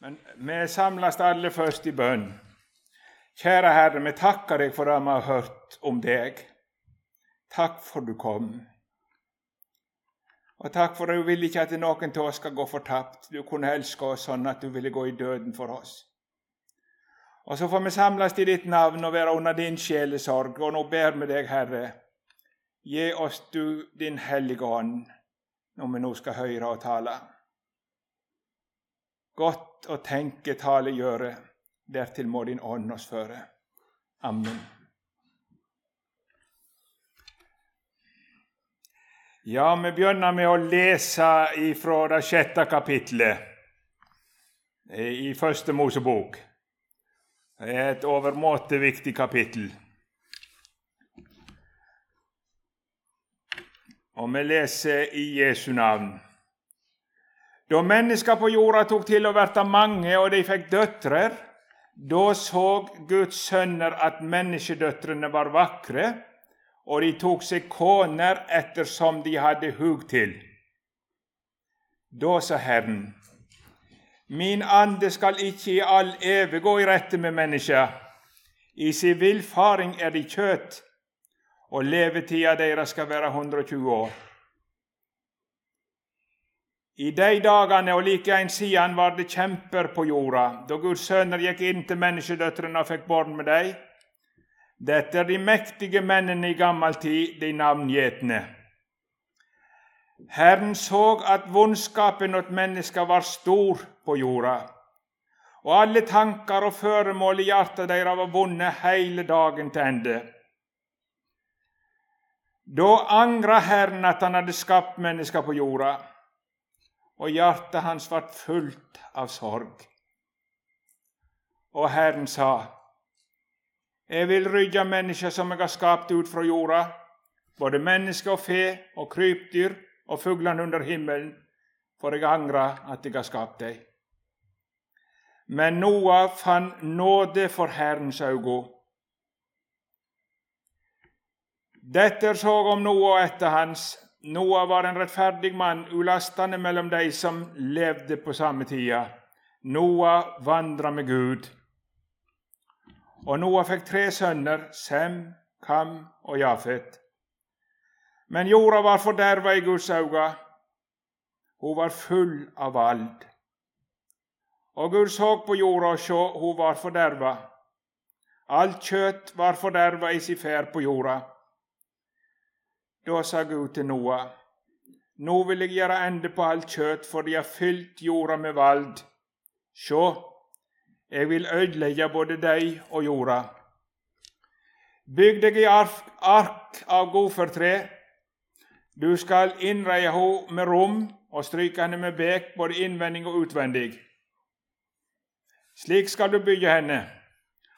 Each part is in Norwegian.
Men vi samles alle først i bønn. Kjære Herre, vi takker deg for det vi har hørt om deg. Takk for du kom. Og takk for at du vil ikke at noen av oss skal gå fortapt. Du kunne elske oss sånn at du ville gå i døden for oss. Og så får vi samles i ditt navn og være under din sjelesorg. Og nå ber vi deg, Herre, gi oss du din hellige ånd når vi nå skal høre og tale. Godt å tenke, tale, gjøre. Dertil må din ånd oss føre. Amen. Ja, vi begynner med å lese fra det sjette kapitlet i Første Mosebok. Det er et overmåte viktig kapittel. Og vi leser i Jesu navn. Da mennesker på jorda tok til å verte mange, og de fikk døtre, da så Guds sønner at menneskedøtrene var vakre og de tok seg koner ettersom de hadde hug til. Da sa Herren, min ande skal ikke i all evig gå i rette med mennesker. I sin villfaring er de kjøtt, og levetida deres skal være 120 år. I de dagene og like en siden var det kjemper på jorda, da Guds sønner gikk inn til menneskedøtrene og fikk barn med dem. Dette er de mektige mennene i gammel tid, de navngjetne. Herren så at vondskapen åt mennesker var stor på jorda, og alle tanker og føremål i hjertet deres var vonde hele dagen til ende. Da angra Herren at han hadde skapt mennesker på jorda, og hjertet hans ble fullt av sorg. Og Herren sa:" Jeg vil rydde mennesker som jeg har skapt ut fra jorda, både mennesker og fe og krypdyr og fuglene under himmelen, for jeg angrer at jeg har skapt dem. Men Noah fant nåde for Herrens øyne. Dette så om Noah etter hans. Noah var en rettferdig mann, ulastende mellom de som levde på samme tida. Noah vandra med Gud. Og Noah fikk tre sønner, Sem, Kam og Jafet. Men jorda var forderva i Guds øyne. Hun var full av vald. Og Gud så på jorda og sjå, hun var forderva. Alt kjøtt var forderva i si ferd på jorda. Da sa Gud til Noah, nå vil jeg gjøre ende på alt kjøtt, for de har fylt jorda med vald. Sjå, jeg vil ødelegge både deg og jorda. Bygg deg i ark, ark av godførtre. Du skal innreie henne med rom og stryke henne med bek, både innvendig og utvendig. Slik skal du bygge henne.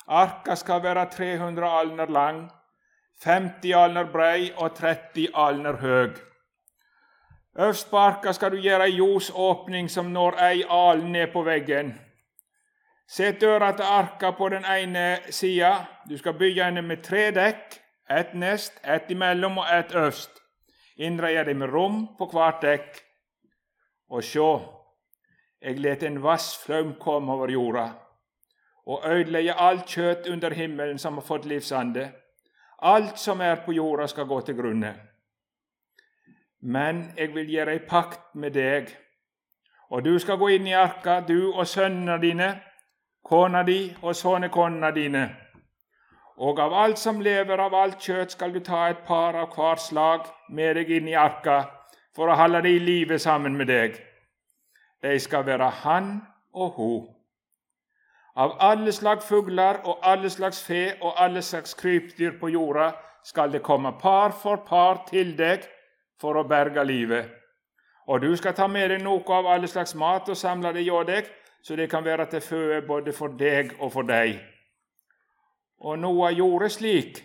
Arka skal være 300 alner lang, 50 alner brei og 30 alner høg. Øverst på arka skal du gjøre ei ljosåpning som når ei alen ned på veggen. Sett døra til arka på den ene sida. Du skal bygge henne med tre dekk, ett nest, ett imellom og ett øverst. Innreie dem med rom på hvert dekk. Og sjå, jeg let en vassflaum komme over jorda og ødelegge alt kjøtt under himmelen som har fått livsande. Alt som er på jorda, skal gå til grunne. Men jeg vil gjøre ei pakt med deg, og du skal gå inn i arka, du og sønnene dine kona di og sønnekonene dine. Og av alt som lever av alt kjøtt, skal du ta et par av hver slag med deg inn i arka for å holde det i live sammen med deg. De skal være han og hun. Av alle slags fugler og alle slags fe og alle slags krypdyr på jorda skal det komme par for par til deg for å berge livet. Og du skal ta med deg noe av alle slags mat og samle det hjå deg, så det kan være til føde både for deg og for deg. Og Noah gjorde slik.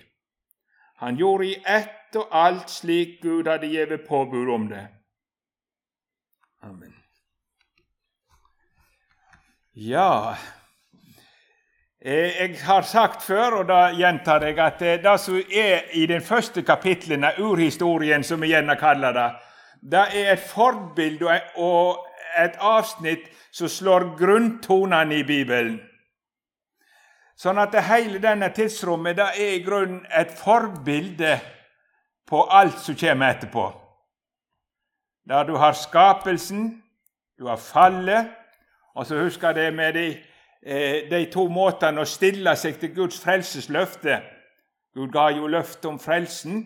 Han gjorde i ett og alt slik Gud hadde gitt påbud om det. Amen. Ja Jeg har sagt før, og da gjentar jeg, at eh, det som er i den første kapitlene, urhistorien, som vi gjerne kaller det, det er et forbilde og et avsnitt som slår grunntonene i Bibelen. Sånn at hele denne tidsrommet det er i grunnen et forbilde på alt som kommer etterpå. Der du har skapelsen, du har fallet, og så husker det med de, eh, de to måtene å stille seg til Guds frelsesløfte. Gud ga jo løfte om frelsen.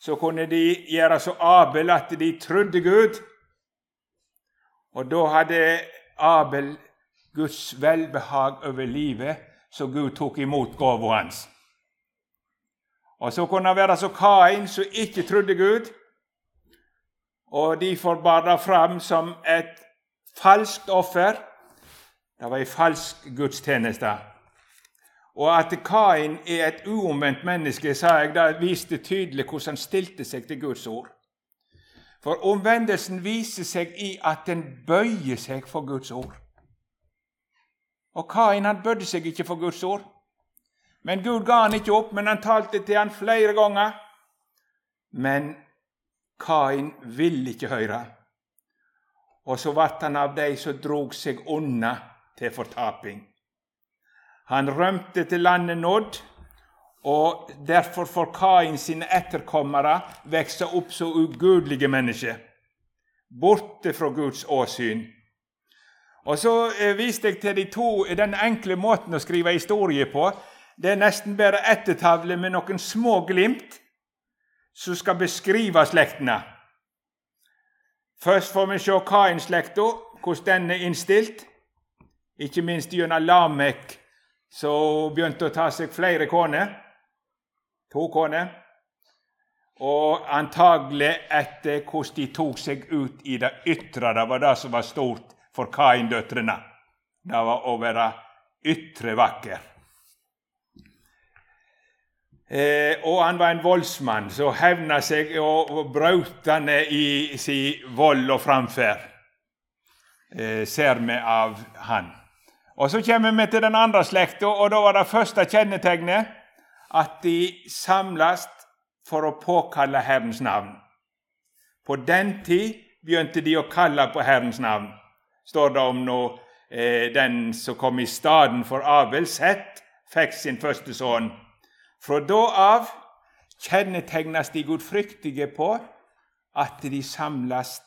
Så kunne de gjøre så Abel at de trodde Gud. Og da hadde Abel Guds velbehag over livet så Gud tok imot gåva hans. Og så kunne han være så Kain, som ikke trodde Gud, og derfor bar det fram som et falskt offer. Det var en falsk gudstjeneste. Og at Kain er et uomvendt menneske, sa jeg, det viste tydelig hvordan han stilte seg til Guds ord. For omvendelsen viser seg i at den bøyer seg for Guds ord. Og Kain han bødde seg ikke for Guds ord. Men Gud ga han ikke opp, men han talte til han flere ganger. Men Kain ville ikke høre. Og så ble han av de som drog seg unna til fortaping. Han rømte til landet nådd, og derfor får Kain sine etterkommere vokse opp som ugudelige mennesker, borte fra Guds åsyn. Og så eh, viste jeg til de to, den enkle måten å skrive historie på. Det er nesten bare ettertavle med noen små glimt som skal beskrive slektene. Først får vi se Kain-slekta, hvordan den er innstilt. Ikke minst gjennom Lamek, som begynte å ta seg flere koner. To koner. Og antagelig etter hvordan de tok seg ut i det ytre. Det var det som var stort for Kain-døtrene. Det var å være ytre vakker. Eh, og han var en voldsmann som hevna seg og, brøt ned i sin vold og framferd. Eh, ser vi av han. Og Så kommer vi til den andre slekta, og da var det første kjennetegnet at de samles for å påkalle Herrens navn. På den tid begynte de å kalle på Herrens navn står det om nå eh, den som kom i staden for Abel, Sett, fikk sin første sønn. Fra da av kjennetegnes de gudfryktige på at de samles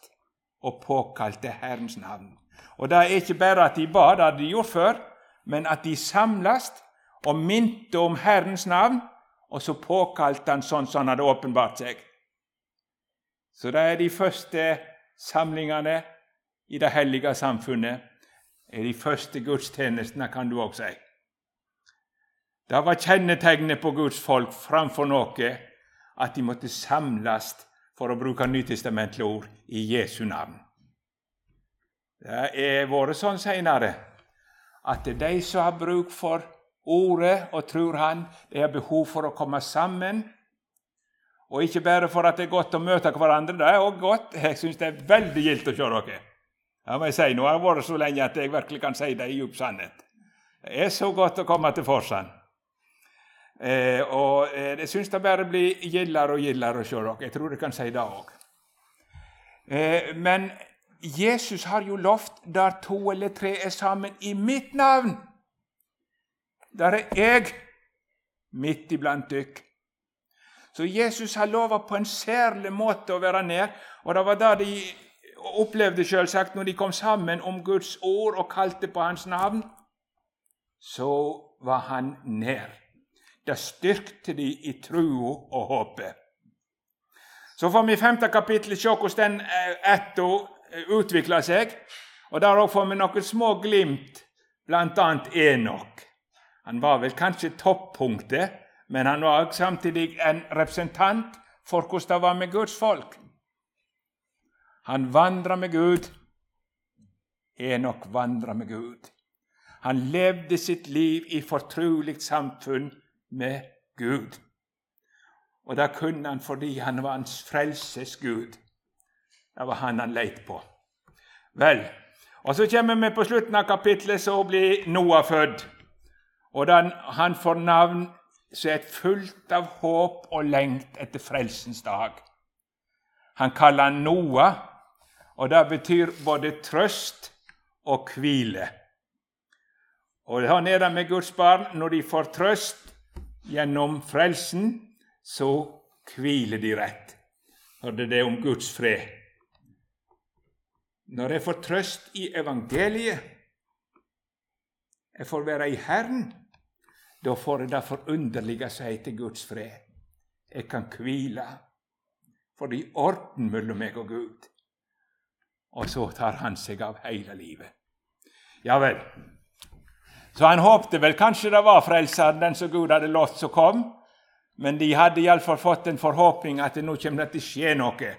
og påkalte Herrens navn. Og Det er ikke bare at de ba, det hadde de gjort før, men at de samles og minte om Herrens navn, og så påkalte han sånn som han hadde åpenbart seg. Så det er de første samlingene i det hellige samfunnet er de første gudstjenestene, kan du òg si. Det var kjennetegnet på Guds folk framfor noe at de måtte samles for å bruke nytestamentlige ord i Jesu navn. Det har vært sånn seinere at de som har bruk for ordet og tror Han, de har behov for å komme sammen. Og ikke bare for at det er godt å møte hverandre, det er òg godt. Jeg syns det er veldig gildt å se dere. Ja, må jeg si, Nå har jeg vært så lenge at jeg virkelig kan si det i djup sannhet. Det er så godt å komme til Forsand. Eh, og eh, jeg syns det bare blir gildere og gildere å se dere. Jeg tror jeg kan si det òg. Eh, men Jesus har jo lovt der to eller tre er sammen i mitt navn. Der er jeg midt iblant dykk. Så Jesus har lova på en særlig måte å være nær, og det var det de opplevde selvsagt når de kom sammen om Guds ord og kalte på hans navn, så var han nær. Det styrkte de i trua og håpet. Så får vi i femte kapittel se hvordan den eh, utvikler seg. Og Der får vi noen små glimt, bl.a. Enok. Han var vel kanskje toppunktet, men han var samtidig en representant for hvordan det var med Guds folk. Han vandra med Gud. Enok vandra med Gud. Han levde sitt liv i fortrolig samfunn med Gud. Og det kunne han fordi han var hans frelses Gud. Det var han han leit på. Vel, og så kommer vi på slutten av kapittelet, så blir Noah født. Og den, han får navn som er fullt av håp og lengt etter frelsens dag. Han kaller han Noah, Og det betyr både trøst og hvile. Og sånn er det med Guds barn. Når de får trøst gjennom frelsen, så hviler de rett. For det er om Guds fred. Når jeg får trøst i evangeliet, jeg får være i Herren, da får jeg det forunderlige seg til Guds fred. Jeg kan hvile, for det er orden mellom meg og Gud. Og så tar Han seg av hele livet. Ja vel. Så han håpte vel kanskje det var Frelseren, den som Gud hadde lovt, som kom. Men de hadde iallfall fått en forhåpning at det nå kommer til å skje noe.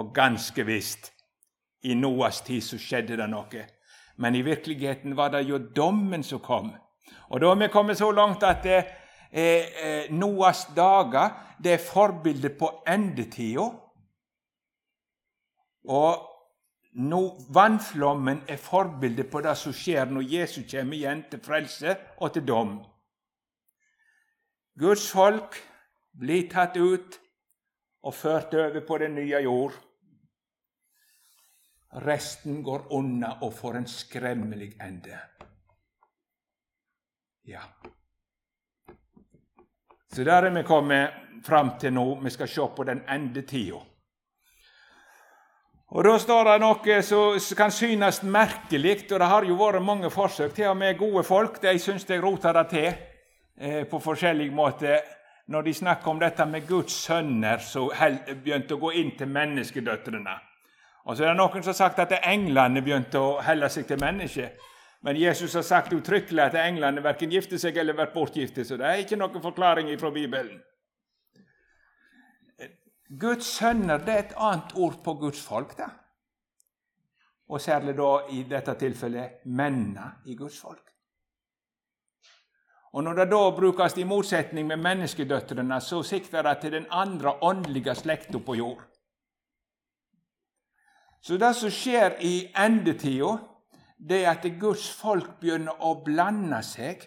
Og ganske visst, i Noas tid så skjedde det noe. Men i virkeligheten var det jo dommen som kom. Og da har vi kommet så langt at eh, eh, Noas dager det er forbildet på endetida. Og no, vannflommen er forbildet på det som skjer når Jesus kommer igjen til frelse og til dom. Guds folk blir tatt ut og ført over på den nye jord. Resten går unna og får en skremmelig ende. Ja. Så der er vi kommet fram til nå. Vi skal se på den endetida. Og Da står det noe som kan synes merkelig, og det har jo vært mange forsøk. Til og med gode folk de syns jeg roter det til eh, på forskjellig måte. Når de snakker om dette med Guds sønner som begynte å gå inn til menneskedøtrene. Og så er det noen som har sagt at englene begynte å helle seg til mennesker. Men Jesus har sagt uttrykkelig at englene verken gifter seg eller blir bortgifte. Så det er ikke noen forklaring fra Bibelen. Guds sønner det er et annet ord på Guds folk. da. Og særlig da i dette tilfellet mennene i Guds folk. Og Når det da brukes i motsetning med menneskedøtrene, så sikter det til den andre åndelige slekta på jord. Så det som skjer i endetida, det er at Guds folk begynner å blande seg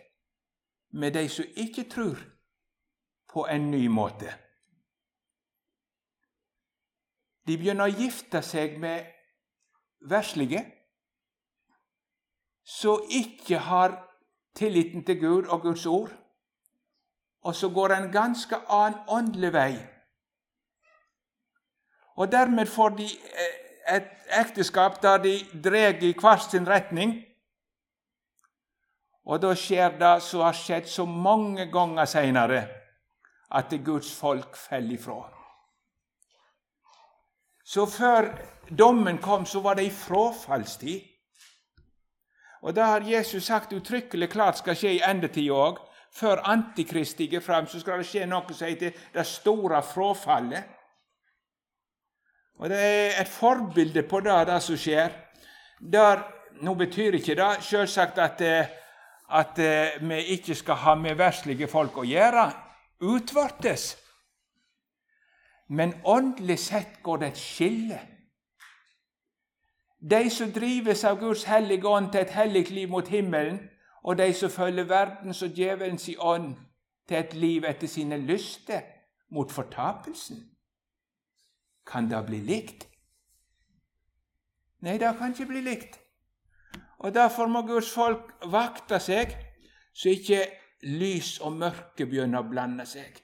med de som ikke tror, på en ny måte. De begynner å gifte seg med verslige som ikke har tilliten til Gud og Guds ord, og så går en ganske annen åndelig vei. Og dermed får de eh, et ekteskap der de drar i hver sin retning. Og da skjer det som har skjedd så mange ganger seinere, at Guds folk faller ifra. Så før dommen kom, så var det ei frafallstid. Og det har Jesus sagt uttrykkelig klart skal skje i endetida òg. Før Antikrist stiger fram, så skal det skje noe som heter det store frafallet. Og Det er et forbilde på det, det som skjer. Der, nå betyr ikke det selvsagt at, eh, at eh, vi ikke skal ha med verslige folk å gjøre. Utvortes. Men åndelig sett går det et skille. De som drives av Guds hellige ånd til et hellig liv mot himmelen, og de som følger verdens og djevelens ånd til et liv etter sine lyster, mot fortapelsen. Kan det bli likt? Nei, det kan ikke bli likt. Og Derfor må Guds folk vakte seg, så ikke lys og mørke begynner å blande seg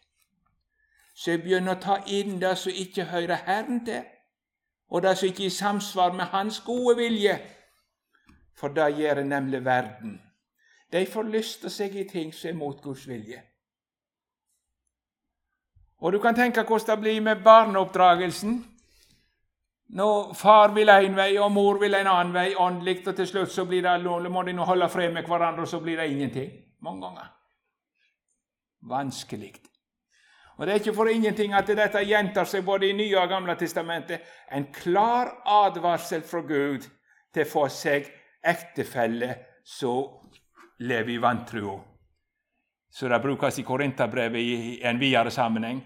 så jeg begynner å ta inn det som ikke hører Herren til, og det som ikke er i samsvar med Hans gode vilje. For det gjør nemlig verden. De forlyster seg i ting som er mot Guds vilje. Og du kan tenke hvordan det blir med barneoppdragelsen. Når far vil en vei og mor vil en annen vei åndelig, og til slutt så blir det, må de nå holde fred med hverandre, og så blir det ingenting. Mange ganger. Vanskelig. Og Det er ikke for ingenting at dette gjentar seg både i Nye og Gamle testamentet. En klar advarsel fra Gud til å få seg ektefelle som lever i vantrua. Så det brukes i Korinterbrevet i en videre sammenheng.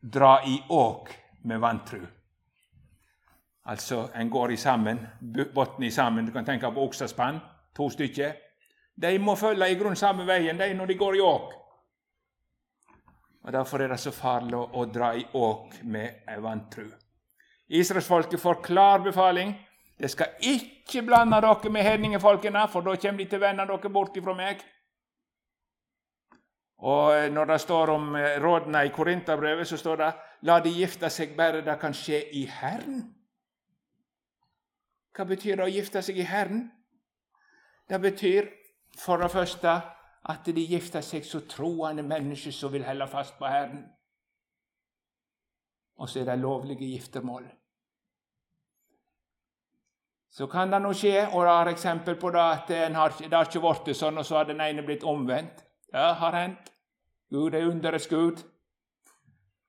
Dra i åk med vantru. Altså, en går i sammen, bunnen i sammen. Du kan tenke på oksespann, to stykker. De må følge i grunn samme veien de når de går i åk. Og Derfor er det så farlig å dra i åk med ei vantru. Israelsfolket får klar befaling. De skal ikke blande dere med hedningefolkene, for da kommer de til å vende dere bort ifra meg. Og Når det står om eh, rådene i Korinterbrevet, så står det la de gifte seg bare det kan skje i Herren. Hva betyr det å gifte seg i Herren? Det betyr for det første at de gifter seg som troende mennesker som vil holde fast på Herren. Og så er det lovlige giftermål. Så kan det nå skje, og det er eksempel på det, at har, det har ikke blitt sånn, og så har den ene blitt omvendt. Det har hendt. Gud er underets Gud.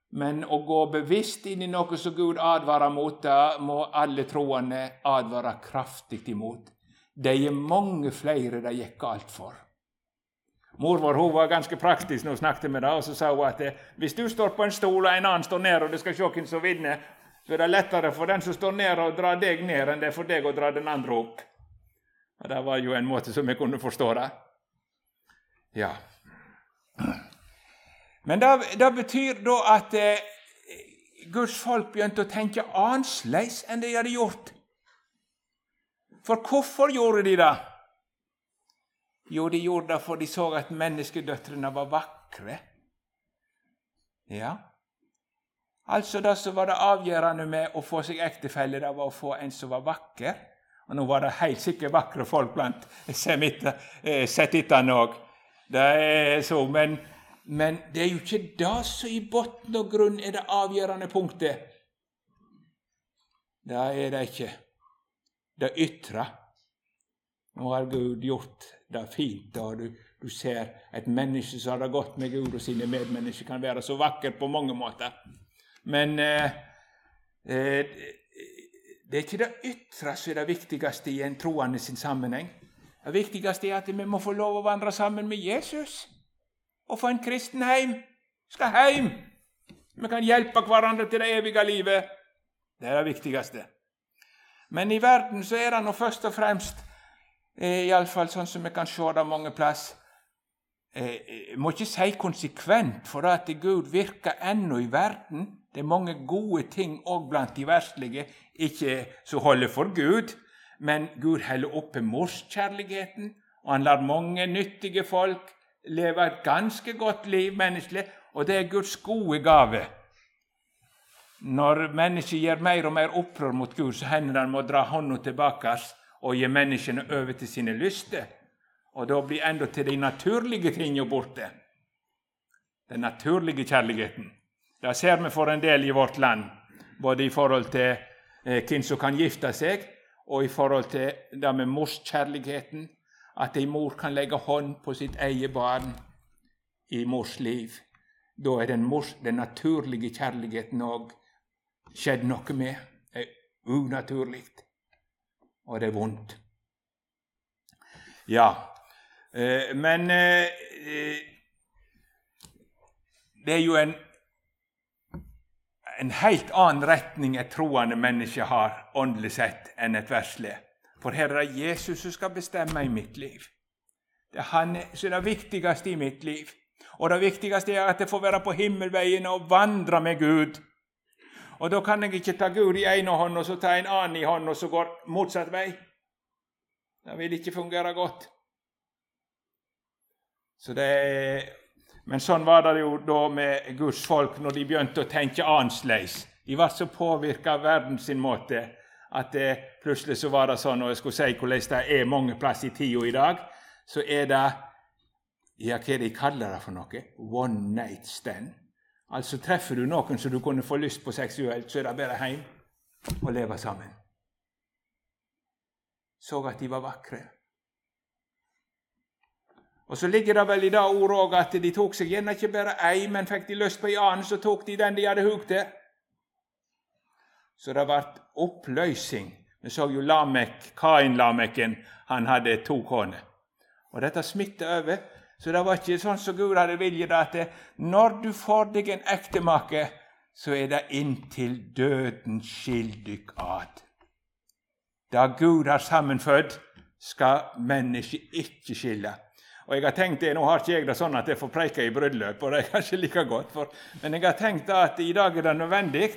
Men å gå bevisst inn i noe som Gud advarer mot, det må alle troende advare kraftig imot. Det er mange flere det gikk galt for. Mor vår hun var ganske praktisk når hun snakket med deg, og så sa hun at eh, hvis du står på en stol og en annen står ned, og du skal se hvem som vinner, så er det lettere for den som står ned, å dra deg ned, enn det er for deg å dra den andre opp. Og Det var jo en måte som jeg kunne forstå det. Ja. Men det, det betyr da at eh, Guds folk begynte å tenke annerledes enn de hadde gjort. For hvorfor gjorde de det? Jo, de gjorde det fordi de så at menneskedøtrene var vakre. Ja, altså det som var det avgjørende med å få seg ektefelle, det var å få en som var vakker. Og nå var det helt sikkert vakre folk blant eh, setittene òg. Det er så, men men det er jo ikke det som i bunn og grunn er det avgjørende punktet. Det er det ikke. Det ytre. Nå har Gud gjort det fint, og du, du ser et menneske som har det godt med Gud og sine medmennesker, kan være så vakkert på mange måter. Men eh, eh, det er ikke det ytre som er det viktigste i en troende sin sammenheng. Det viktigste er at vi må få lov å vandre sammen med Jesus og få en kristen hjem. Skal hjem. Vi kan hjelpe hverandre til det evige livet. Det er det viktigste. Men i verden så er det nå først og fremst, eh, iallfall sånn som vi kan se det mange plass Jeg eh, må ikke si konsekvent, for at Gud virker ennå i verden. Det er mange gode ting òg blant de verstlige, ikke som holder for Gud. Men Gud holder oppe morskjærligheten, og han lar mange nyttige folk leve et ganske godt liv menneskelig, og det er Guds gode gave. Når mennesket gjør mer og mer opprør mot Gud, så hender han må dra hånda tilbake og gi menneskene over til sine lyster. Og da blir enda til de naturlige tingene borte. Den naturlige kjærligheten. Det ser vi for en del i vårt land, både i forhold til eh, hvem som kan gifte seg, og i forhold til det med morskjærligheten at ei mor kan legge hånd på sitt eget barn i mors liv. Da er den, mors, den naturlige kjærligheten òg skjedd noe med. Det er unaturlig, og det er vondt. Ja, eh, men eh, det er jo en, en helt annen retning et troende menneske har åndelig sett enn et verslig. For her er det Jesus som skal bestemme i mitt liv. Det er han som er det viktigste i mitt liv. Og det viktigste er at jeg får være på himmelveien og vandre med Gud. Og da kan jeg ikke ta Gud i ene hånd og så ta en annen i hånd og så går motsatt vei. Det vil ikke fungere godt. Så det er, men sånn var det jo da med Guds folk når de begynte å tenke annerledes. De ble så påvirka av verden sin måte at det, plutselig så var det sånn, og jeg skulle si hvordan det er mange plass i tida i dag, så er det ja, hva de kaller det for noe? One night stand. Altså Treffer du noen som du kunne få lyst på seksuelt, så er det bare hjem og leve sammen. Så at de var vakre. Og Så ligger det vel i det ordet òg at de tok seg gjerne ikke bare ei, men fikk de lyst på ei annen, så tok de den de hadde hug til. Så det ble oppløsing. Vi så jo Lamek, Kain-Lameken. Han hadde to koner. Og dette smitta over. Så det var ikke sånn som Gud hadde vilje at når du får deg en ektemake, så er det inntil døden skil dykk ad. Da Gud har sammenfødt, skal mennesket ikke skille. Og jeg har tenkt det, Nå har ikke jeg det sånn at jeg får preike i bryllup, og det er kanskje like godt, for, men jeg har tenkt at i dag er det nødvendig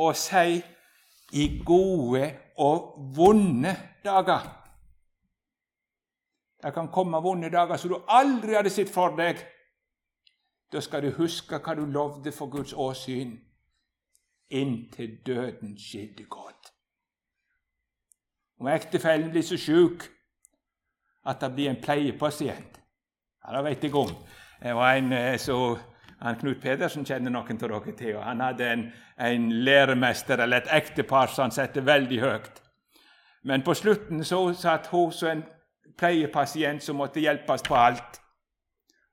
å si i gode og vonde dager. Det kan komme vonde dager som du aldri hadde sett for deg. Da skal du huske hva du lovde for Guds åsyn. Inntil døden skjedde godt. Om ektefellen blir så sjuk at det blir en pleiepasient Ja, det vet jeg om. Det var en eh, så han Knut Pedersen kjenner noen av dere til. og Han hadde en, en læremester eller et ektepar som han satte veldig høyt. Men på slutten så satt hun som en pleiepasient som måtte hjelpes på alt.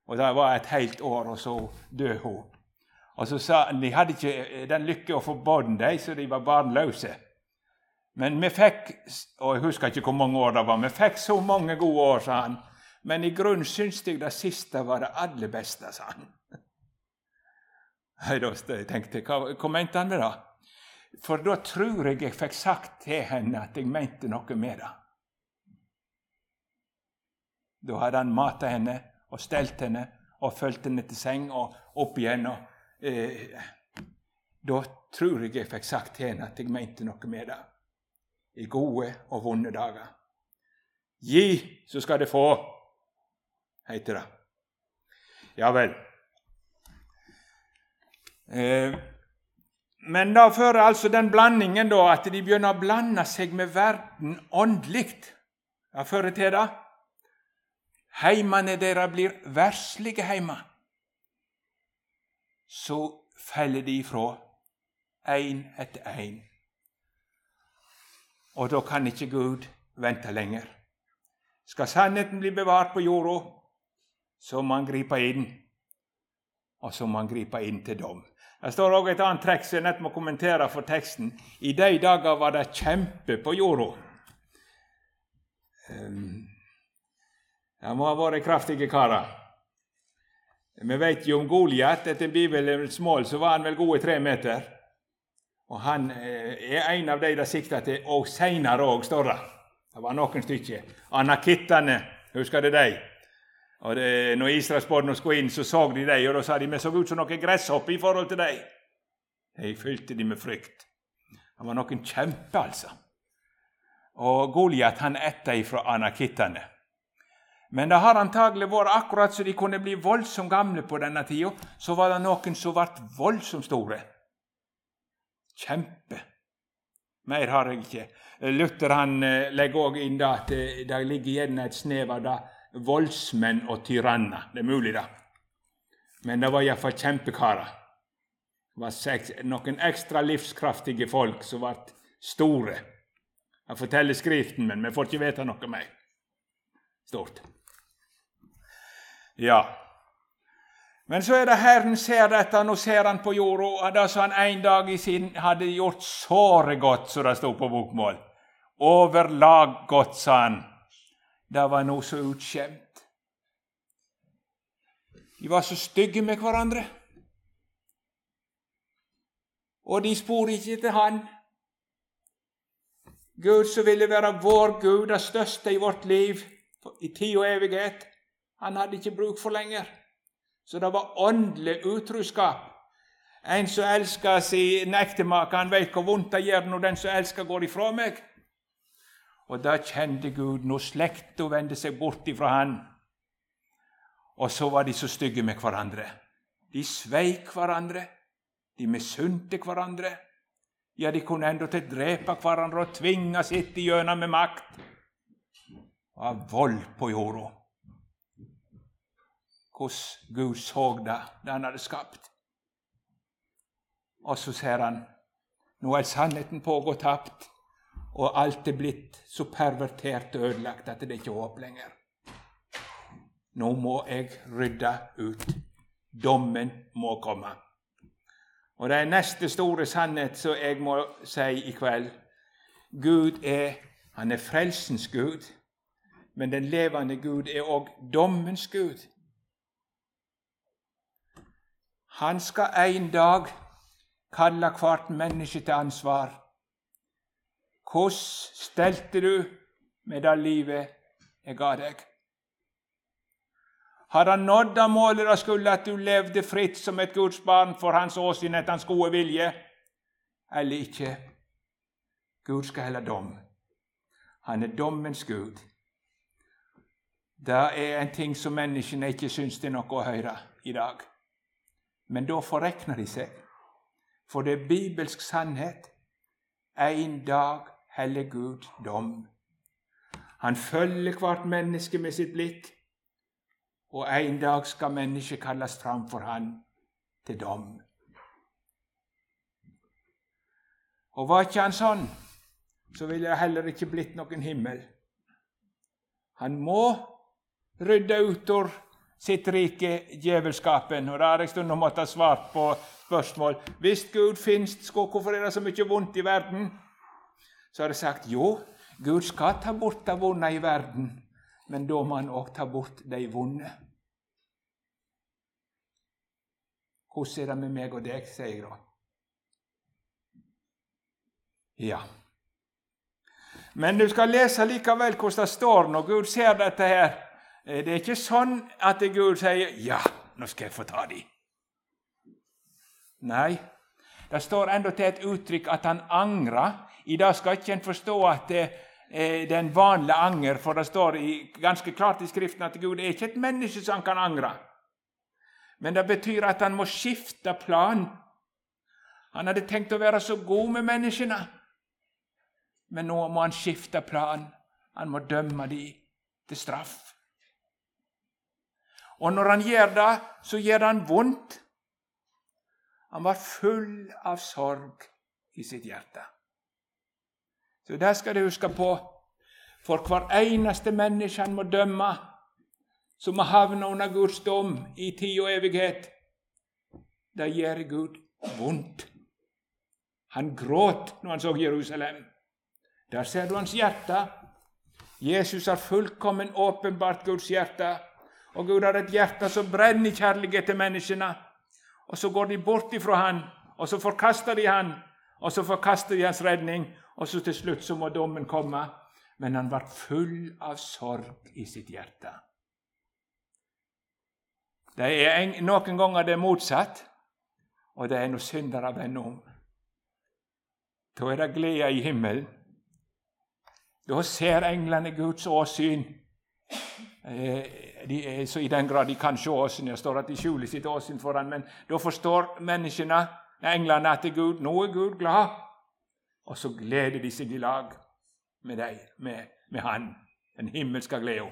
Og Det var et helt år, og så døde hun. Og så sa de hadde ikke den lykke å få barn, de, så de var barnløse. Men vi fikk og jeg husker ikke hvor mange år det var, vi fikk så mange gode år, sa han. Men i grunnen syns jeg det siste var det aller beste, sa han. Jeg tenkte, hva, hva mente han med det? For da tror jeg jeg fikk sagt til henne at jeg mente noe med det. Da hadde han mata henne og stelt henne og fulgt henne til seng og opp igjen. Og, eh, da tror jeg jeg fikk sagt til henne at jeg mente noe med det. I gode og vonde dager. Gi, så skal det få, heter det. Ja vel. Eh, men da fører altså den blandingen da, at de begynner å blande seg med verden åndelig. Det fører til det. Heimene deres blir verslige heimer. Så faller de ifra, én etter én. Og da kan ikke Gud vente lenger. Skal sannheten bli bevart på jorda, så må han gripe inn. Og så må han gripe inn til dom. Det står òg et annet trekk som jeg nett må kommentere for teksten. I de dager var det kjempe på jorda. Det må ha vært kraftige karer. Vi vet jo om Goliat. Etter Bibelens mål så var han vel gode tre meter. Og han eh, er en av de det sikta til, og seinere òg, står det. Det var noen stykker. Anakittene, husker du de? Og det, når israelsbarna skulle inn, så så de dem, og da sa de vi så ut som noen gresshopper i forhold til dem. De fylte de med frykt. Han var noen kjempe, altså. Og Goliat han etter ifra anakittene. Men det har antagelig vært akkurat så de kunne bli voldsomt gamle på denne tida. Så var det noen som ble voldsomt store. Kjempe. Mer har jeg ikke. Luther han eh, legger òg inn da at det ligger gjerne et snev av det voldsmenn og tyranner. Det er mulig, da. Men det var iallfall kjempekarer. Det var noen ekstra livskraftige folk som ble store. Jeg forteller Skriften, men vi får ikke vite noe mer. Stort. Ja. Men så er det Herren ser dette, nå ser han på jorda, og det som han en dag i sin hadde gjort såre godt, som det sto på bokmål. Overlag godt, sa han det var noe så utskjemt. De var så stygge med hverandre. Og de spor ikke til Han. Gud som ville være vår Gud, det største i vårt liv, i tid og evighet, han hadde ikke bruk for lenger. Så det var åndelig utroskap. En som elsker sin ektemake, han vet hvor vondt det gjør når den som elsker, går ifra meg. Og da kjente Gud når slekta vendte seg bort ifra han. Og så var de så stygge med hverandre. De sveik hverandre. De misunte hverandre. Ja, de kunne endatil drepe hverandre og tvinge sitt igjennom med makt. Av vold på jorda. Hvordan Gud så det, det han hadde skapt. Og så ser han nå er sannheten pågått tapt og alt er blitt så pervertert og ødelagt at det er ikke håp lenger. Nå må jeg rydde ut. Dommen må komme. Og det er neste store sannhet som jeg må si i kveld. Gud er han er frelsens Gud, men den levende Gud er òg dommens Gud. Han skal en dag kalle hvert menneske til ansvar. Hvordan stelte du med det livet jeg ga deg? Har han nådd det målet det skulle, at du levde fritt som et Guds barn for hans åsyn etter hans gode vilje, eller ikke? Gud skal helle dom. Han er dommens Gud. Det er en ting som menneskene ikke syns det er noe å høre i dag. Men da forrekner de seg. For det er bibelsk sannhet. En dag heller Gud dom. Han følger hvert menneske med sitt blikk, og en dag skal mennesket kalles fram for han til dom. Og var ikke han sånn, så ville det heller ikke blitt noen himmel. Han må rydde ut av sitt rike djevelskapen. Og da har jeg stundom måttet svart på spørsmål. Hvis Gud finnes, hvorfor er det så mye vondt i verden? Så har de sagt jo, Gud skal ta bort det vonde i verden, men da må han òg ta bort de vonde. Hvordan er det med meg og deg, sier jeg da. Ja. Men du skal lese likevel hvordan det står når Gud ser dette her. Eh, det er ikke sånn at Gud sier 'ja, nå skal jeg få ta de'. Nei, det står til et uttrykk at han angrer. I dag skal ikke en forstå at det, det er en vanlig anger, for det står ganske klart i Skriften at Gud er ikke et menneske som kan angre. Men det betyr at han må skifte plan. Han hadde tenkt å være så god med menneskene, men nå må han skifte plan. Han må dømme dem til straff. Og når han gjør det, så gjør det han vondt. Han var full av sorg i sitt hjerte. Så det skal du huske på. For hver eneste menneske han må dømme, som må havne under Guds dom i tid og evighet, det gjør Gud vondt. Han gråt når han så Jerusalem. Der ser du hans hjerte. Jesus har fullkommen åpenbart Guds hjerte. Og Gud har et hjerte som brenner i kjærlighet til menneskene. Og så går de bort ifra Han, og så forkaster de Han, og så forkaster de Hans redning, og så til slutt så må dommen komme. Men han ble full av sorg i sitt hjerte. Det er en, Noen ganger det er motsatt, og det er når syndere vender om. Da er det glede i himmelen. Da ser englene Guds åsyn. De er, så I den grad de kan se åsyn. Det står at de skjuler sitt åsyn foran, men da forstår menneskene, englene, at Gud, nå er Gud glad. Og så gleder de seg i lag med deg, med, med Han, den himmelske gleden.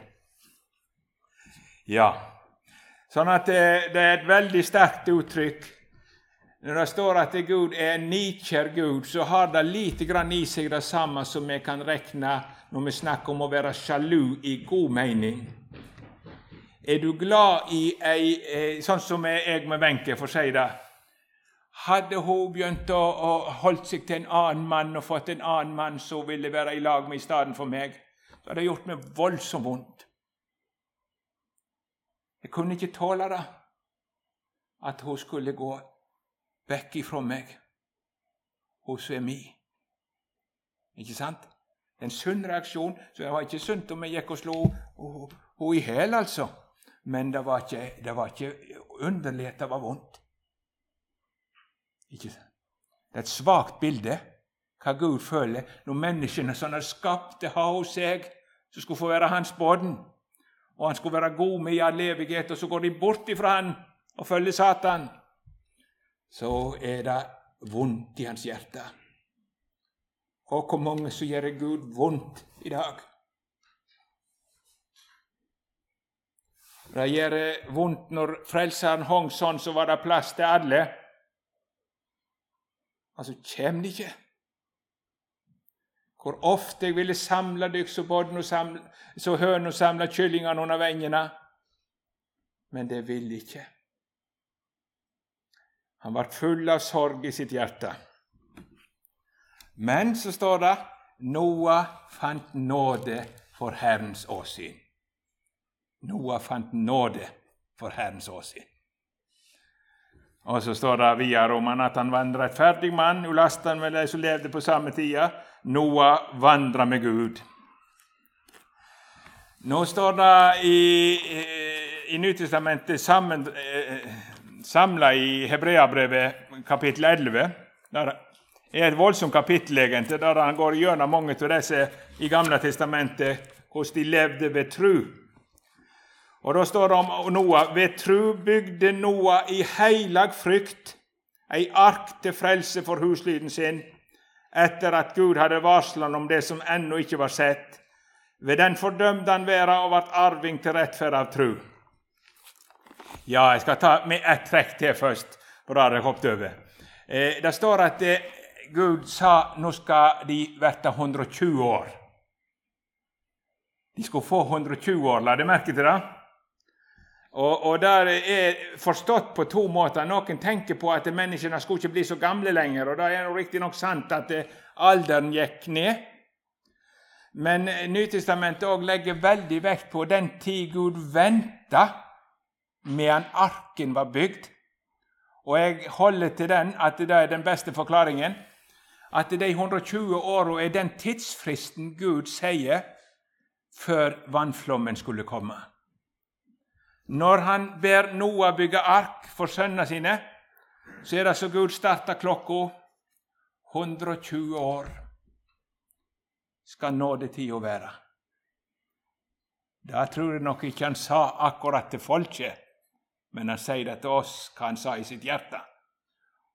Ja, sånn at det, det er et veldig sterkt uttrykk. Når det står at Gud er en nikjær Gud, så har det lite grann i seg det samme som vi kan regne når vi snakker om å være sjalu i god mening. Er du glad i ei eh, Sånn som jeg med Wenche, for å si det. Hadde hun begynt å, å holdt seg til en annen mann og fått en annen mann som ville være i lag med i stedet for meg, så hadde det gjort meg voldsomt vondt. Jeg kunne ikke tåle det, at hun skulle gå vekk ifra meg, hun som er mi. Ikke sant? En sunn reaksjon. Så det var ikke sunt om jeg gikk og slo henne i hjel, altså. Men det var ikke, det ikke underlig det var vondt. Ikke sant? Det er et svakt bilde hva Gud føler når menneskene som er skapt har hos seg, som skulle få være hans båden, og han skulle være god med i all evighet, og så går de bort ifra han og følger Satan. Så er det vondt i hans hjerte. Og hvor mange som gjør Gud vondt i dag. Det gjør vondt når Frelseren hong sånn, så var det plass til alle. Altså, kjem de ikke? Hvor ofte jeg ville samla dykk så bodden og samle, så høn og samle kyllingene under vengene. Men det ville ikke. Han ble full av sorg i sitt hjerte. Men så står det Noah fant nåde for Herrens åsyn. Noah fant nåde for Herrens åsyn. Og så står det via romerne at han var en rettferdig mann, de som levde på samme tida. Noah vandra med Gud. Nå står det i, i Nytestamentet eh, samla i Hebreabrevet kapittel 11. Der er et voldsomt kapittel, egentlig, der han går gjennom mange av disse i Gamle testamentet, hvordan de levde ved tru. Og Da står det om Noah ved tru bygde Noah i heilag frykt ei ark til frelse for huslyden sin, etter at Gud hadde varsla om det som ennå ikke var sett. Ved den fordømte han verda og vart arving til rettferd av tru. Ja, jeg skal ta med ett trekk til først, for da har jeg hoppet over. Eh, det står at eh, Gud sa nå skal de verte 120 år. De skulle få 120 år, la dere merke til det? Og, og der er forstått på to måter. Noen tenker på at menneskene skulle ikke bli så gamle lenger. Og det er riktignok sant at eh, alderen gikk ned. Men Nytestamentet òg legger veldig vekt på den tid Gud venta medan arken var bygd. Og jeg holder til den at det er den beste forklaringen. At de 120 åra er den tidsfristen Gud sier før vannflommen skulle komme. Når han ber Noah bygge ark for sønnene sine, så er det så Gud starta klokka 120 år skal nådetida være. Det tror jeg nok ikke han sa akkurat til folket, men han sier det til oss, hva han sa i sitt hjerte.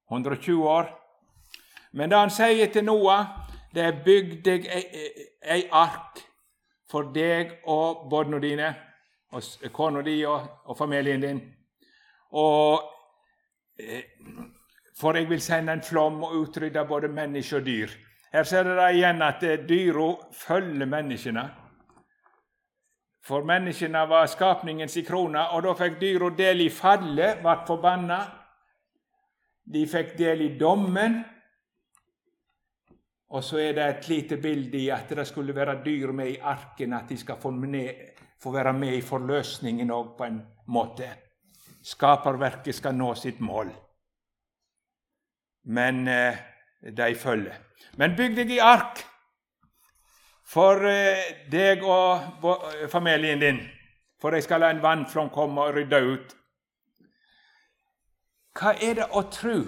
120 år. Men det han sier til Noah, det er 'bygg deg ei, ei ark for deg og barna dine' og kona di og, og, familien din. Og, eh, for jeg vil sende en flom og utrydde både mennesker og dyr. Her ser dere igjen at eh, dyra følger menneskene. For menneskene var skapningens i krone, og da fikk dyra del i fallet, ble forbanna. De fikk del i dommen. Og så er det et lite bilde i at det skulle være dyr med i arken, at de skal få ned få være med i forløsningen òg, på en måte. Skaperverket skal nå sitt mål. Men eh, de følger. Men bygg deg i ark for eh, deg og familien din, for de skal la en vannflom komme og rydde ut. Hva er det å tru?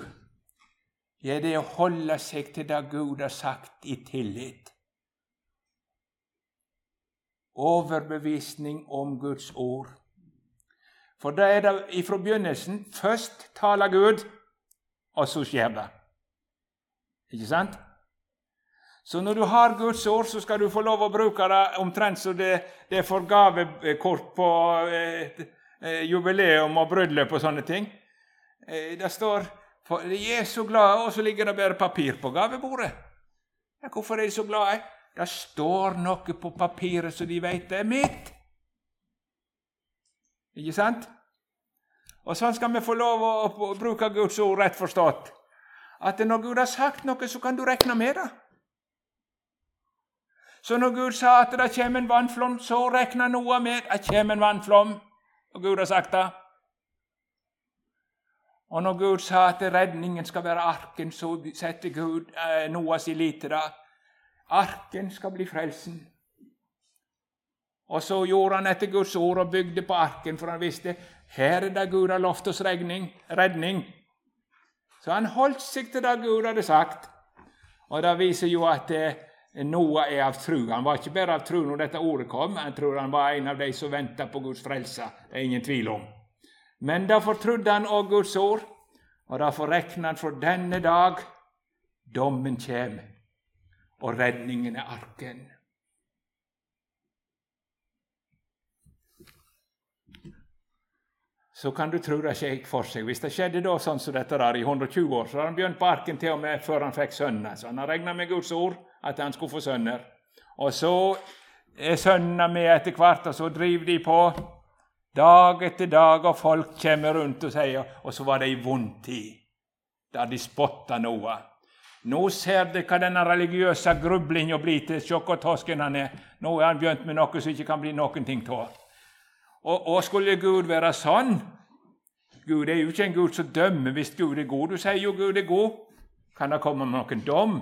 Ja, det er å holde seg til det Gud har sagt, i tillit overbevisning om Guds ord. For da er det ifra begynnelsen først taler Gud, og så skjer det. Ikke sant? Så når du har Guds ord, så skal du få lov å bruke det omtrent som det, det er for gavekort på eh, eh, jubileum og bryllup og sånne ting. Eh, det står for De er så glade, og så ligger det bare papir på gavebordet. Ja, hvorfor er de så glade? Det står noe på papiret så de veit er mitt. Ikke sant? Og sånn skal vi få lov å, bruke Guds ord rett forstått. At når Gud har sagt noe, så kan du regne med det. Så når Gud sa at det kommer en vannflom, så regna Noah med at det kommer en vannflom. Og Gud har sagt det. Og når Gud sa at redningen skal være arken, så setter Gud eh, Noahs lit til det. Arken skal bli frelsen. Og så gjorde han etter Guds ord og bygde på arken, for han visste her er det Gud har lovt oss regning, redning. Så han holdt seg til det Gud hadde sagt. Og Det viser jo at eh, Noah er av tru. Han var ikke bare av tru når dette ordet kom, jeg tror han var en av de som venta på Guds frelse. Det er ingen tvil om. Men derfor trodde han òg Guds ord, og derfor regna han for denne dag dommen kjem og redningen er arken. Så kan du tro det gikk for seg. Hvis det skjedde da sånn som dette der i 120 år, så hadde han begynt på arken til og med før han fikk sønner. Så han har regna med Guds ord at han skulle få sønner. Og så er sønnene med etter hvert, og så driver de på dag etter dag, og folk kommer rundt og sier Og så var det ei vond tid, der de spotta Noah. Nå ser dere hva denne religiøse grublinga blir til. Se hvor tosken han er. Nå er han begynt med noe som ikke kan bli noen ting av. Og, og skulle Gud være sånn Gud er jo ikke en Gud som dømmer hvis Gud er god. Du sier jo Gud er god. Kan det komme noen dom?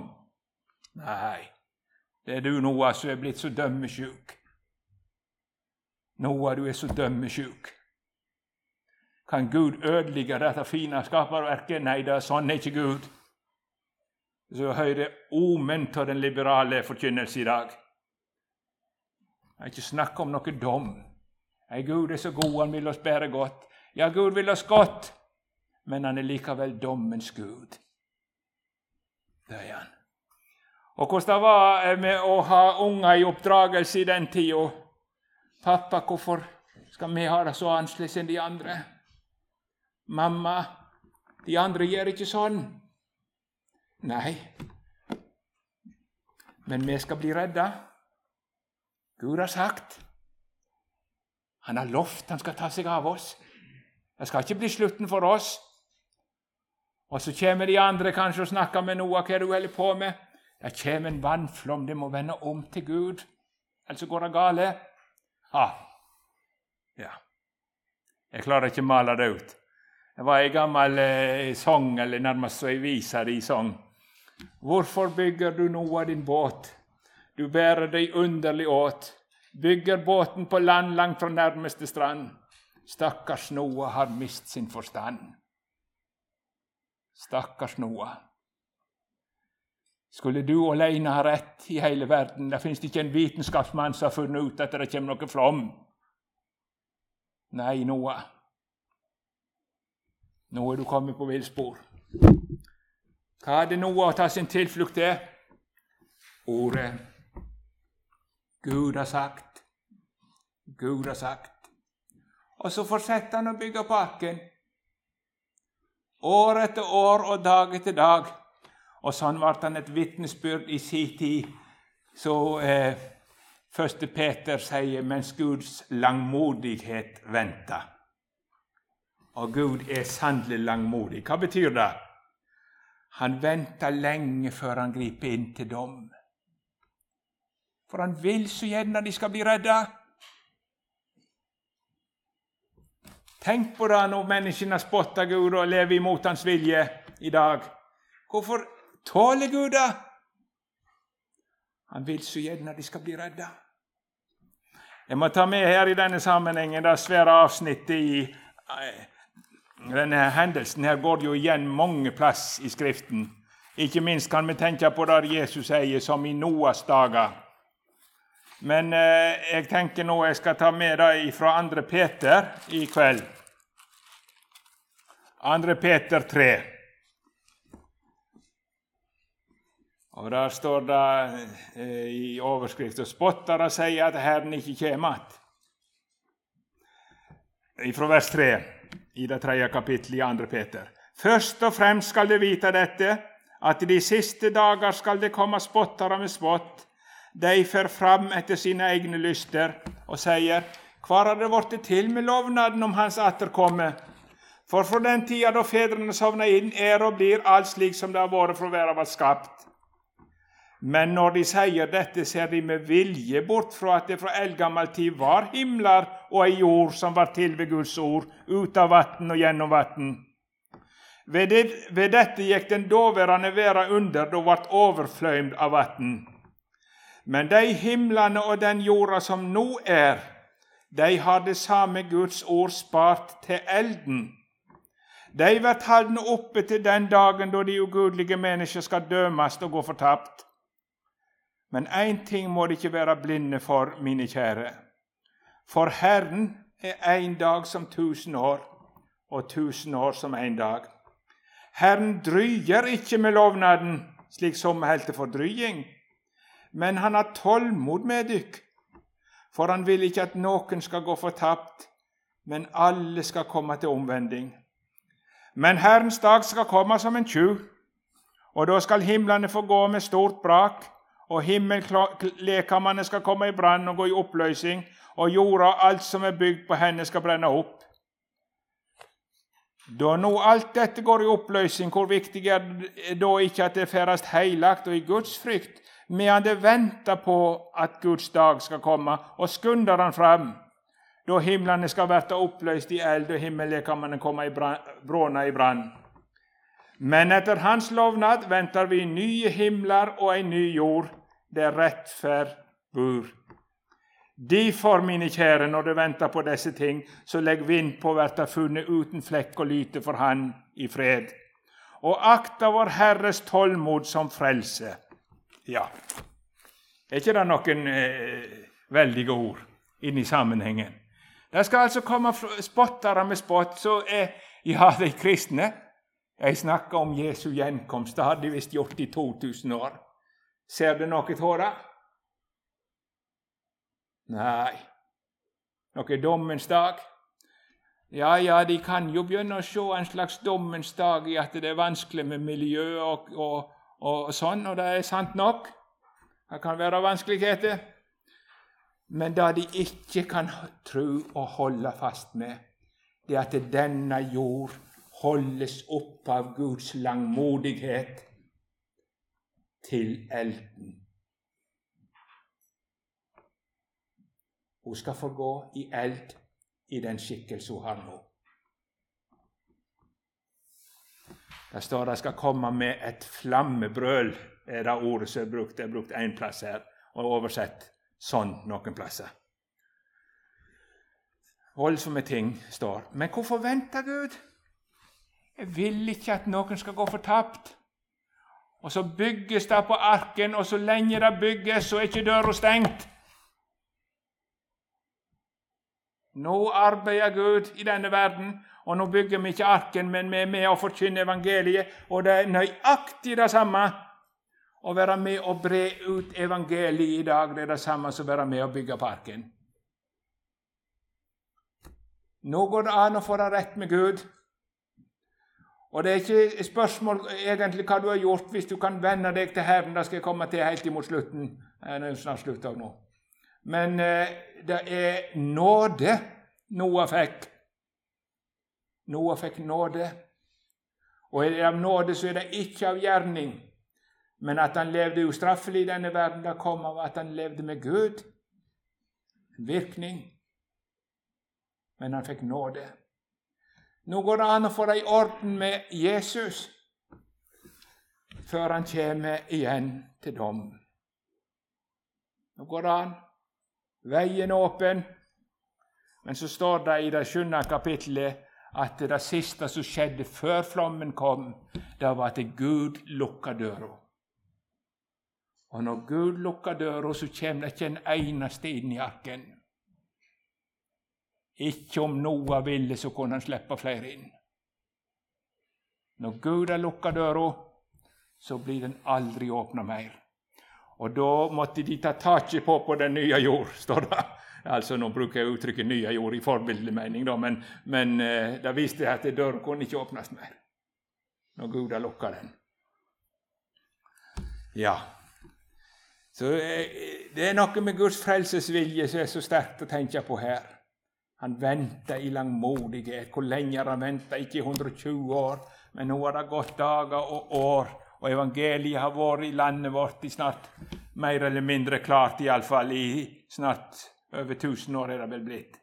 Nei, det er du Noah som er blitt så dømmesjuk. Noah, du er så dømmesjuk. Kan Gud ødelegge dette fine skaperverket? Nei, det er sånn er ikke Gud. Så hører omen av den liberale forkynnelse i dag. Jeg har ikke snakk om noe dom. Nei, Gud er så god, han vil oss bære godt. Ja, Gud vil oss godt, men han er likevel dommens Gud. Det er han. Og hvordan det var med å ha unger i oppdragelse i den tida. Pappa, hvorfor skal vi ha det så annerledes enn de andre? Mamma, de andre gjør ikke sånn. Nei, men vi skal bli redda. Gud har sagt. Han har lovt han skal ta seg av oss. Det skal ikke bli slutten for oss. Og så kommer de andre kanskje og snakker med Noah hva du holder på med. Det kommer en vannflom, det må vende om til Gud, ellers går det gale. Ah. Ja. Jeg klarer ikke å male det ut. Det var en gammel eh, sang, eller nærmest ei vise i sang. Hvorfor bygger du Noah din båt? Du bærer deg underlig åt, bygger båten på land langt fra nærmeste strand. Stakkars Noah har mist sin forstand. Stakkars Noah. Skulle du alene ha rett i hele verden? Det fins ikke en vitenskapsmann som har funnet ut at det kommer noe flom. Nei, Noah. Nå er du kommet på villspor. Hva hadde Noah å ta sin tilflukt til? Ordet Gud har sagt. Gud har sagt. Og så fortsetter han å bygge på arken. År etter år og dag etter dag. Og sånn ble han et vitnesbyrd i sin tid. Så eh, første Peter sier mens Guds langmodighet venter. Og Gud er sannelig langmodig. Hva betyr det? Han venter lenge før han griper inn til dom. For han vil så gjerne de skal bli redda. Tenk på det når menneskene spotter Gud og lever imot Hans vilje i dag. Hvorfor tåler Gud det? Han vil så gjerne de skal bli redda. Jeg må ta med her i denne sammenhengen det svære avsnittet i eh, denne hendelsen. Her går jo igjen mange plass i Skriften. Ikke minst kan vi tenke på det Jesus sier, som i Noas dager. Men eh, jeg tenker nå jeg skal ta med det fra 2. Peter i kveld. 2. Peter 3. Og Der står det eh, i overskriften spottere sier at Herren ikke kommer igjen. Fra vers 3 i det tredje kapittelet i 2. Peter. Først og fremst skal de vite dette, at i de siste dager skal det komme spottere med spott de fer fram etter sine egne lyster og sier:" Hvor har det blitt til med lovnaden om Hans atterkomme? For fra den tida da fedrene sovna inn, er og blir alt slik som det har vært fra verden var skapt. Men når de sier dette, ser de med vilje bort fra at det fra eldgammel tid var himler og ei jord som var til ved Guds ord, ut av vann og gjennom vann. Ved, det, ved dette gikk den daværende verda under da ble overfløymd av vann. Men de himlene og den jorda som nå er, de har det samme Guds ord spart til elden. De blir holdne oppe til den dagen da de ugudelige mennesker skal dømes og gå fortapt. Men én ting må de ikke være blinde for, mine kjære. For Herren er én dag som tusen år, og tusen år som én dag. Herren dryer ikke med lovnaden, slik som helte for drying men han har tålmod med dykk, for han vil ikke at noen skal gå fortapt, men alle skal komme til omvending. Men Herrens dag skal komme som en tjuv, og da skal himlene få gå med stort brak, og himmellekamene skal komme i brann og gå i oppløsning, og jorda og alt som er bygd på henne, skal brenne opp. Da nå alt dette går i oppløsning, hvor viktig er det da ikke at det ferdes heilagt og i Guds frykt, medan det venter på at Guds dag skal komme, og skunder han fram, da himlene skal verte oppløst i eld og himmellekamene komme i bråna i brann. Men etter Hans lovnad venter vi nye himler og ei ny jord, der rettferd bor. Derfor, mine kjære, når du venter på disse ting, så legg vind på å bli funnet uten flekk og lyte for Han i fred. og akta vår Herres tålmod som frelse. Ja, er ikke det noen eh, veldige ord inni sammenhengen? Det skal altså komme spottere med spott, så er ja, de kristne Jeg snakker om Jesu gjenkomst. Det hadde de visst gjort i 2000 år. Ser du noe av det? Nei. Noe dommens dag? Ja, ja, de kan jo begynne å se en slags dommens dag i at det er vanskelig med miljø og, og, og sånn, og det er sant nok. Det kan være vanskeligheter. Men det de ikke kan tro og holde fast med, det er at denne jord holdes opp av Guds langmodighet til elden. Hun skal få gå i eld i den skikkelse hun har nå. Det står det skal komme med et flammebrøl, er det ordet som er brukt. Det er brukt én plass her, og oversett sånn noen plasser. Voldsomme ting står. Men hvorfor venter Gud? Jeg vil ikke at noen skal gå fortapt. Og så bygges det på arken, og så lenge det bygges, så er ikke døra stengt. Nå arbeider Gud i denne verden, og nå bygger vi ikke arken, men vi er med å forkynne evangeliet. Og det er nøyaktig det samme å være med og bre ut evangeliet i dag. Det er det samme som å være med og bygge på arken. Nå går det an å få det rett med Gud. Og det er ikke et spørsmål egentlig hva du har gjort, hvis du kan vende deg til Herren. Det skal jeg komme til helt imot slutten. Det er snart slutt av nå. Men eh, det er nåde Noah fikk. Noah fikk nåde. Og er det av nåde, så er det ikke av gjerning. Men at han levde ustraffelig i denne verden, det kom av at han levde med Gud. Virkning. Men han fikk nåde. Nå går det an å få det i orden med Jesus før han kommer igjen til dom. Nå går det an. Veien åpen. Men så står det i det sjuende kapittelet at det siste som skjedde før flommen kom, det var at Gud lukka døra. Og når Gud lukker døra, så kommer det ikke en eneste inn i arken. Ikke om Noah ville, så kunne han slippe flere inn. Når Gud har lukka døra, så blir den aldri åpna mer. Og da måtte de ta taket på på den nye jord, står det. Altså, Nå bruker jeg uttrykket 'nye jord' i forbildelig mening, da, men, men eh, det viste at døren kunne ikke åpnes mer når Gud har lukka den. Ja. Så eh, Det er noe med Guds frelsesvilje som er så sterkt å tenke på her. Han venter i langmodighet. Hvor lenge har han venta? Ikke i 120 år, men nå har det gått dager og år og evangeliet har vært i landet vårt i snart mer eller mindre klart, iallfall i snart over 1000 år er det vel blitt.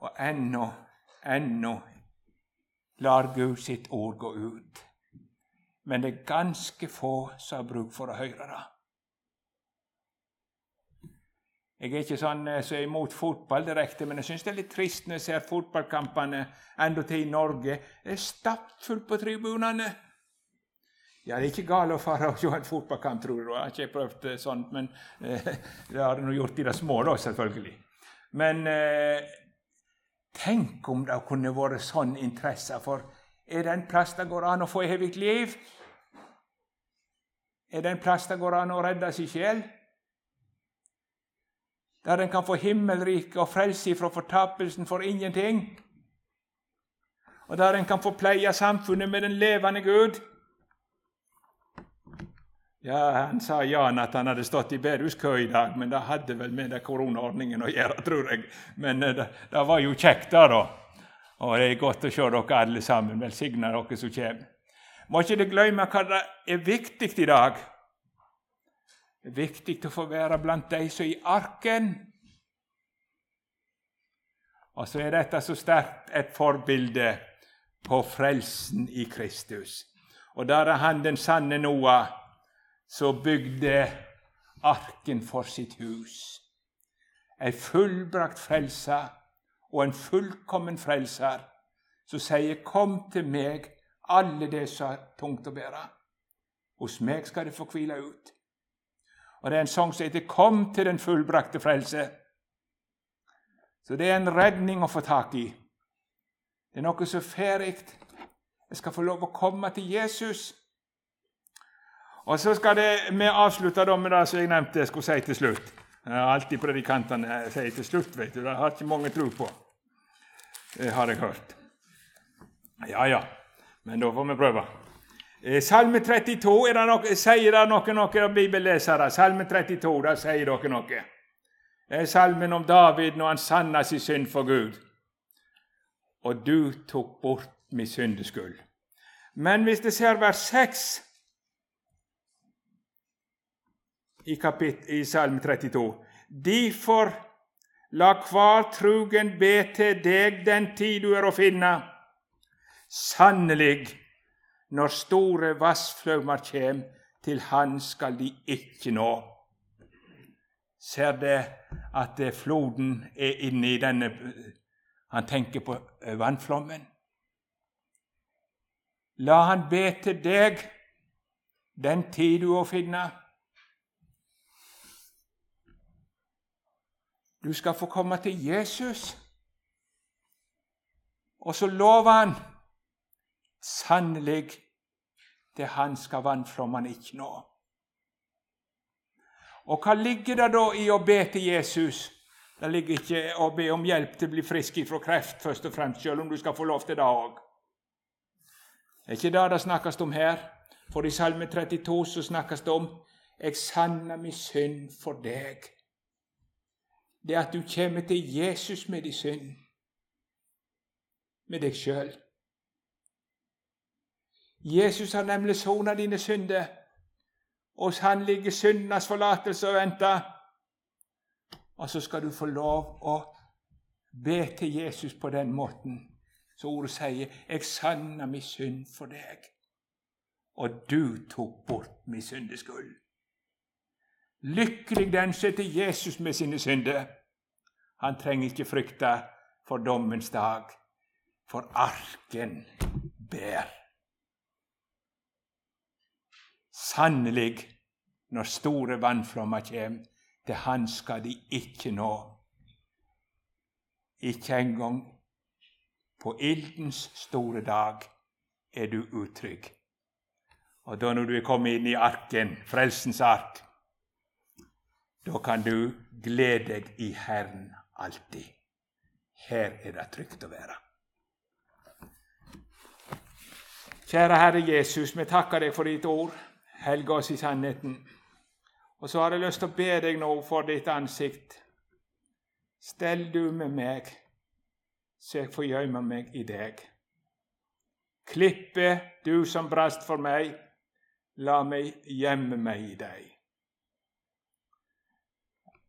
Og ennå, ennå lar Gud sitt ord gå ut. Men det er ganske få som har bruk for å høre det. Jeg er ikke sånn eh, som er imot fotball direkte, men jeg syns det er litt trist når jeg ser fotballkampene endatil i Norge. Det er stappfullt på tribunene. Ja, det er ikke galt å fare og se en fotballkamp, tror du. Jeg har ikke prøvd sånt, men eh, det har jeg gjort i det små, da, selvfølgelig. Men eh, tenk om det kunne vært sånn interesse for Er det en plass det går an å få evig liv? Er det en plass det går an å redde sin sjel? Der en kan få himmelriket og frelse fra fortapelsen for ingenting? Og der en kan få pleie samfunnet med den levende Gud? Ja, Han sa Jan at han hadde stått i bedehuskø i dag, men det hadde vel med det koronaordningen å gjøre, tror jeg. Men eh, det, det var jo kjekt, da. Og det er godt å se dere alle sammen. Velsigne dere som kommer. Må ikke dere glemme hva det er viktig i dag. Det er viktig å få være blant de som er i arken. Og så er dette så sterkt et forbilde på frelsen i Kristus. Og der er han den sanne Noah som bygde arken for sitt hus. Ei fullbrakt frelse og en fullkommen frelser som sier 'Kom til meg, alle det som er tungt å bære. Hos meg skal det få hvile ut. Og det er en sang som heter 'Kom til den fullbrakte frelse'. Så det er en redning å få tak i. Det er noe så ferdig. Jeg skal få lov å komme til Jesus. Og så skal det, vi avslutte da med det som jeg nevnte jeg skulle si til slutt. Alltid predikantene sier til slutt, vet du. Det har ikke mange tro på. Det har jeg hørt. Ja, ja. Men da får vi prøve. Eh, Salme 32 er det noe, sier det noe, noen bibellesere. Salme 32, det sier dere noe. Det er salmen om David når han sanna sin synd for Gud. Og du tok bort min syndeskyld. Men hvis det ser vers 6 i, kapit i Salme 32 Derfor la hver trugen be til deg den tid du er å finne. Sannelig, når store vassflaumar kjem, til han skal de ikke nå. Ser det at floden er inne i denne Han tenker på vannflommen. La han be til deg den tid du å finne. Du skal få komme til Jesus. Og så lover han sannelig til han skal vannflommene ikke nå. Og hva ligger det da i å be til Jesus? Det ligger ikke å be om hjelp til å bli frisk fra kreft, først og fremst, selv om du skal få lov til det òg. Det er ikke det det snakkes om her. For i Salme 32 så snakkes det om 'Jeg sanner min synd for deg' det er at du kommer til Jesus med din synd, med deg sjøl. Jesus har nemlig sona dine synder. Hos han ligger syndenes forlatelse og venter. Og så skal du få lov å be til Jesus på den måten. Så ordet sier 'Jeg sanna min synd for deg', og du tok bort min syndeskyld. Lykkelig den som til Jesus med sine synder. Han trenger ikke frykte for dommens dag, for arken ber. Sannelig, når store vannflommer kjem, til han skal de ikke nå. Ikke engang på ildens store dag er du utrygg. Og da når du er kommet inn i arken, frelsens ark, da kan du glede deg i Herren alltid. Her er det trygt å være. Kjære Herre Jesus, vi takker deg for ditt ord. Helge oss i sannheten. Og så har jeg lyst til å be deg nå for ditt ansikt. Stell du med meg, så jeg får gjemme meg i deg. Klippe, du som brast for meg, la meg gjemme meg i deg.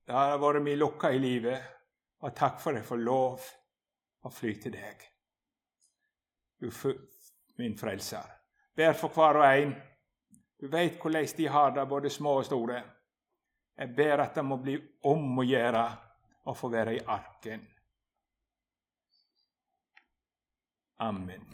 Det har vært min lukka i livet, og takk for at jeg får lov å fly til deg. Du min frelser. Ber for hver og en. Du veit hvordan de har det, både små og store. Jeg ber at det må bli om å gjøre å få være i arken. Amen.